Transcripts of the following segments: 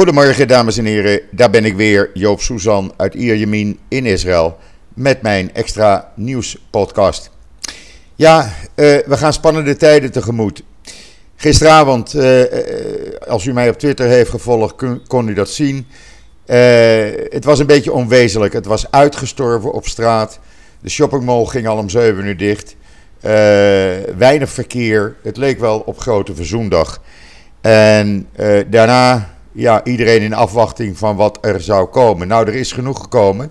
Goedemorgen dames en heren, daar ben ik weer, Joop Suzan uit Ierjemien in Israël met mijn extra nieuwspodcast. Ja, uh, we gaan spannende tijden tegemoet. Gisteravond, uh, als u mij op Twitter heeft gevolgd, kon, kon u dat zien. het was een beetje onwezenlijk. Het was uitgestorven op straat. De shoppingmall ging al om 7 uur dicht. weinig verkeer. Het leek wel op Grote Verzoendag. En daarna ja, iedereen in afwachting van wat er zou komen. Nou, er is genoeg gekomen.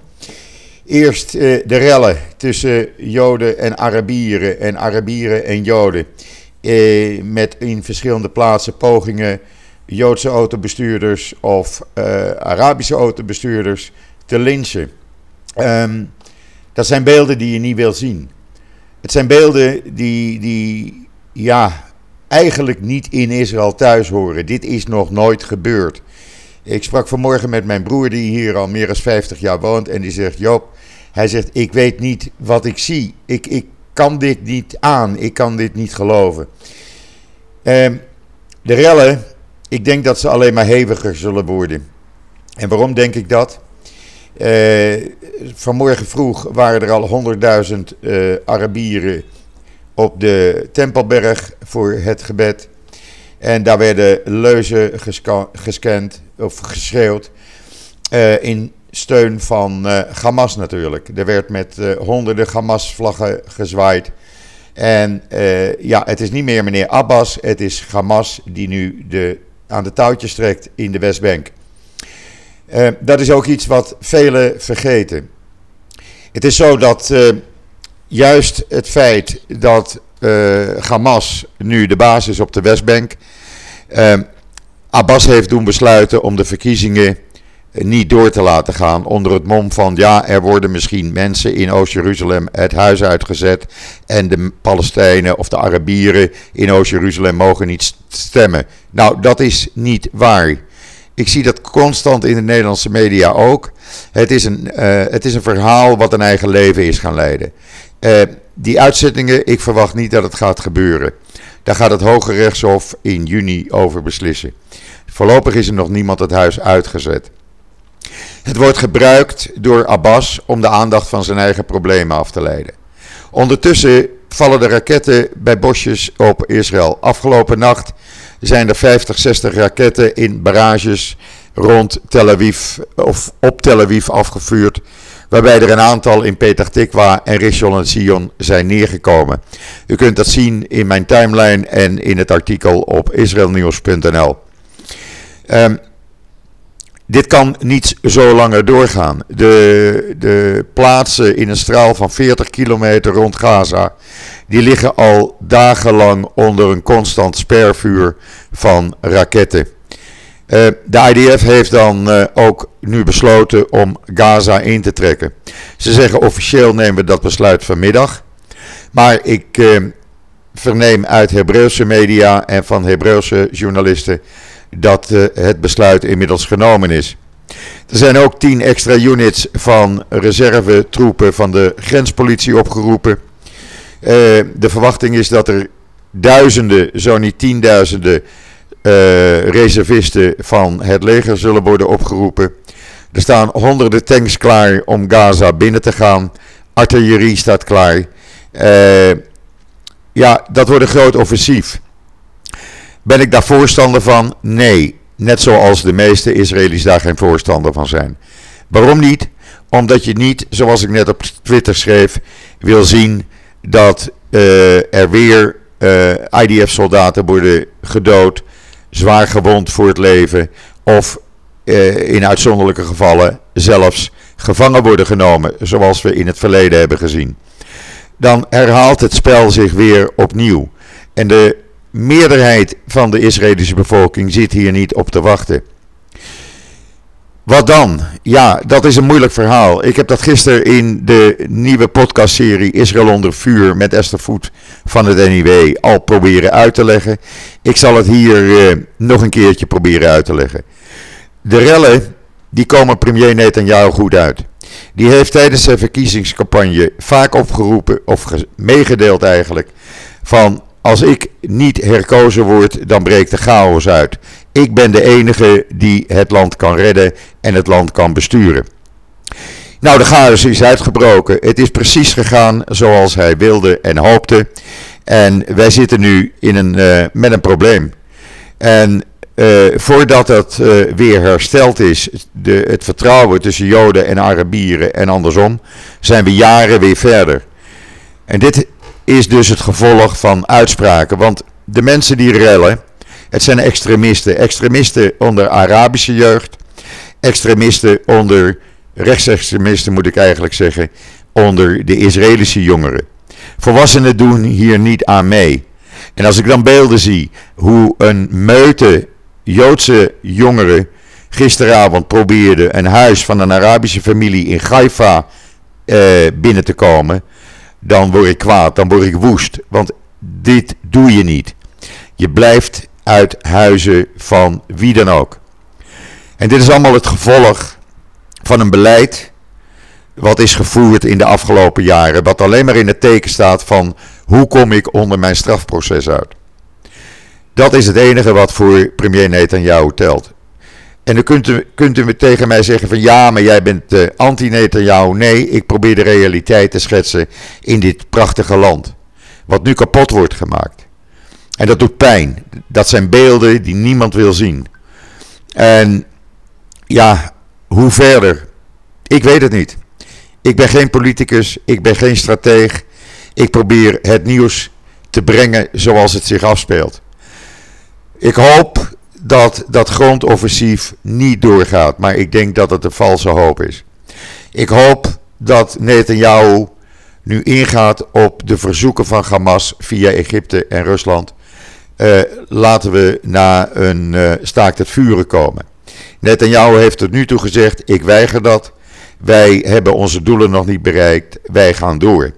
Eerst uh, de rellen tussen Joden en Arabieren en Arabieren en Joden. Uh, met in verschillende plaatsen pogingen Joodse autobestuurders of uh, Arabische autobestuurders te lynchen. Um, dat zijn beelden die je niet wil zien. Het zijn beelden die, die ja, eigenlijk niet in Israël thuis horen. Dit is nog nooit gebeurd. Ik sprak vanmorgen met mijn broer die hier al meer dan 50 jaar woont en die zegt: Joop, hij zegt: Ik weet niet wat ik zie. Ik, ik kan dit niet aan. Ik kan dit niet geloven. Uh, de rellen, ik denk dat ze alleen maar heviger zullen worden. En waarom denk ik dat? Uh, vanmorgen vroeg waren er al 100.000 uh, Arabieren op de Tempelberg voor het gebed. En daar werden leuzen gescand of geschreeuwd uh, in steun van uh, Hamas natuurlijk. Er werd met uh, honderden Hamas-vlaggen gezwaaid. En ja, het is niet meer meneer Abbas, het is Hamas die nu de, aan de touwtjes trekt in de Westbank. dat is ook iets wat velen vergeten. Het is zo dat juist het feit dat uh, Hamas nu de baas is op de Westbank. Uh, Abbas heeft doen besluiten om de verkiezingen niet door te laten gaan. Onder het mom van ja, er worden misschien mensen in Oost-Jeruzalem het huis uitgezet. En de Palestijnen of de Arabieren in Oost-Jeruzalem mogen niet stemmen. Nou, dat is niet waar. Ik zie dat constant in de Nederlandse media ook. Het is een, uh, het is een verhaal wat een eigen leven is gaan leiden. Uh, die uitzettingen, ik verwacht niet dat het gaat gebeuren. Daar gaat het Hoge Rechtshof in juni over beslissen. Voorlopig is er nog niemand het huis uitgezet. Het wordt gebruikt door Abbas om de aandacht van zijn eigen problemen af te leiden. Ondertussen vallen de raketten bij bosjes op Israël. Afgelopen nacht zijn er 50, 60 raketten in barrages rond Tel Aviv of op Tel Aviv afgevuurd waarbij er een aantal in Petah Tikwa en Rishon en Sion zijn neergekomen. U kunt dat zien in mijn timeline en in het artikel op israelnieuws.nl. Ehm, dit kan niet zo langer doorgaan. De, de plaatsen in een straal van 40 kilometer rond Gaza, die liggen al dagenlang onder een constant spervuur van raketten. Uh, de IDF heeft dan uh, ook nu besloten om Gaza in te trekken. Ze zeggen officieel nemen we dat besluit vanmiddag. Maar ik uh, verneem uit Hebreeuwse media en van Hebreeuwse journalisten dat het besluit inmiddels genomen is. Er zijn ook tien extra units van reservetroepen van de grenspolitie opgeroepen. De verwachting is dat er duizenden, zo niet tienduizenden uh, reservisten van het leger zullen worden opgeroepen. Er staan honderden tanks klaar om Gaza binnen te gaan. Artillerie staat klaar. Uh, ja, dat wordt een groot offensief. Ben ik daar voorstander van? Nee. Net zoals de meeste Israëli's daar geen voorstander van zijn. Waarom niet? Omdat je niet, zoals ik net op Twitter schreef, wil zien dat uh, er weer uh, IDF-soldaten worden gedood zwaar gewond voor het leven of eh, in uitzonderlijke gevallen zelfs gevangen worden genomen, zoals we in het verleden hebben gezien. Dan herhaalt het spel zich weer opnieuw. En de meerderheid van de Israëlische bevolking zit hier niet op te wachten. Wat dan? Ja, dat is een moeilijk verhaal. Ik heb dat gisteren in de nieuwe podcastserie Israël onder vuur met Esther Voet van het NIW al proberen uit te leggen. Ik zal het hier eh, nog een keertje proberen uit te leggen. De rellen, die komen premier Netanyahu goed uit. Die heeft tijdens zijn verkiezingscampagne vaak opgeroepen, of meegedeeld eigenlijk, van als ik niet herkozen word, dan breekt de chaos uit. Ik ben de enige die het land kan redden en het land kan besturen. Nou, de chaos is uitgebroken. Het is precies gegaan zoals hij wilde en hoopte. En wij zitten nu in een, uh, met een probleem. En uh, voordat dat uh, weer hersteld is, de, het vertrouwen tussen Joden en Arabieren en andersom, zijn we jaren weer verder. En dit is dus het gevolg van uitspraken. Want de mensen die rellen, het zijn extremisten. Extremisten onder Arabische jeugd, extremisten onder rechtsextremisten moet ik eigenlijk zeggen, onder de Israëlische jongeren. Volwassenen doen hier niet aan mee. En als ik dan beelden zie hoe een meute Joodse jongeren gisteravond probeerde een huis van een Arabische familie in Haifa eh, binnen te komen, dan word ik kwaad, dan word ik woest. Want dit doe je niet. Je blijft uit huizen van wie dan ook. En dit is allemaal het gevolg van een beleid wat is gevoerd in de afgelopen jaren, wat alleen maar in het teken staat van hoe kom ik onder mijn strafproces uit. Dat is het enige wat voor premier Netanyahu telt. En dan kunt u, kunt u tegen mij zeggen van ja, maar jij bent uh, anti-Netanyahu. Nee, ik probeer de realiteit te schetsen in dit prachtige land. Wat nu kapot wordt gemaakt. En dat doet pijn. Dat zijn beelden die niemand wil zien. En ja, hoe verder? Ik weet het niet. Ik ben geen politicus, ik ben geen strateeg. Ik probeer het nieuws te brengen zoals het zich afspeelt. Ik hoop dat dat grondoffensief niet doorgaat, maar ik denk dat het een valse hoop is. Ik hoop dat Netanyahu nu ingaat op de verzoeken van Hamas via Egypte en Rusland. Uh, laten we naar een uh, staakt het vuren komen. Netanyahu heeft tot nu toe gezegd: ik weiger dat. Wij hebben onze doelen nog niet bereikt. Wij gaan door.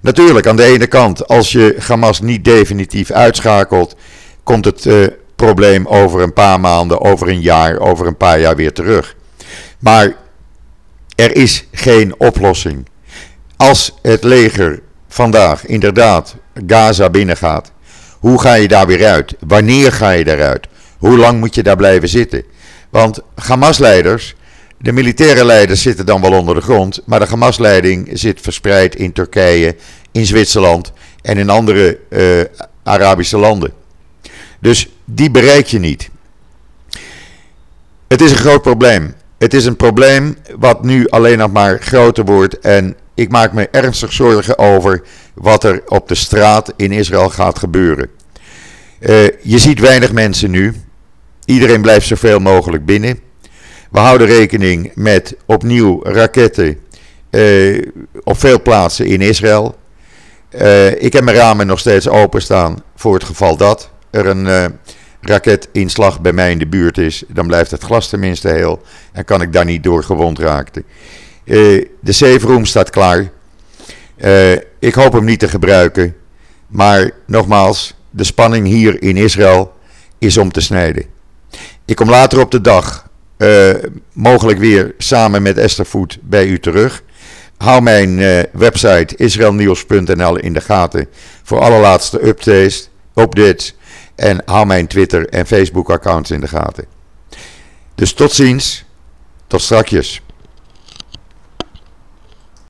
Natuurlijk, aan de ene kant, als je Hamas niet definitief uitschakelt, komt het uh, probleem over een paar maanden, over een jaar, over een paar jaar weer terug. Maar er is geen oplossing. Als het leger vandaag inderdaad Gaza binnengaat, hoe ga je daar weer uit? Wanneer ga je daaruit? Hoe lang moet je daar blijven zitten? Want Hamas-leiders, de militaire leiders zitten dan wel onder de grond, maar de Hamas-leiding zit verspreid in Turkije, in Zwitserland en in andere uh, Arabische landen. Dus die bereik je niet. Het is een groot probleem. Het is een probleem wat nu alleen nog maar groter wordt. En ik maak me ernstig zorgen over wat er op de straat in Israël gaat gebeuren. Uh, je ziet weinig mensen nu. Iedereen blijft zoveel mogelijk binnen. We houden rekening met opnieuw raketten uh, op veel plaatsen in Israël. Uh, ik heb mijn ramen nog steeds openstaan voor het geval dat er een uh, raketinslag bij mij in de buurt is, dan blijft het glas tenminste heel en kan ik daar niet door gewond raken. Uh, de safe room staat klaar. Uh, ik hoop hem niet te gebruiken. Maar nogmaals, de spanning hier in Israël is om te snijden. Ik kom later op de dag mogelijk weer samen met Esther Voet bij u terug. Hou mijn website israelnieuws.nl in de gaten voor alle laatste updates. updates en hou mijn Twitter en Facebook accounts in de gaten. Dus tot ziens. Tot strakjes.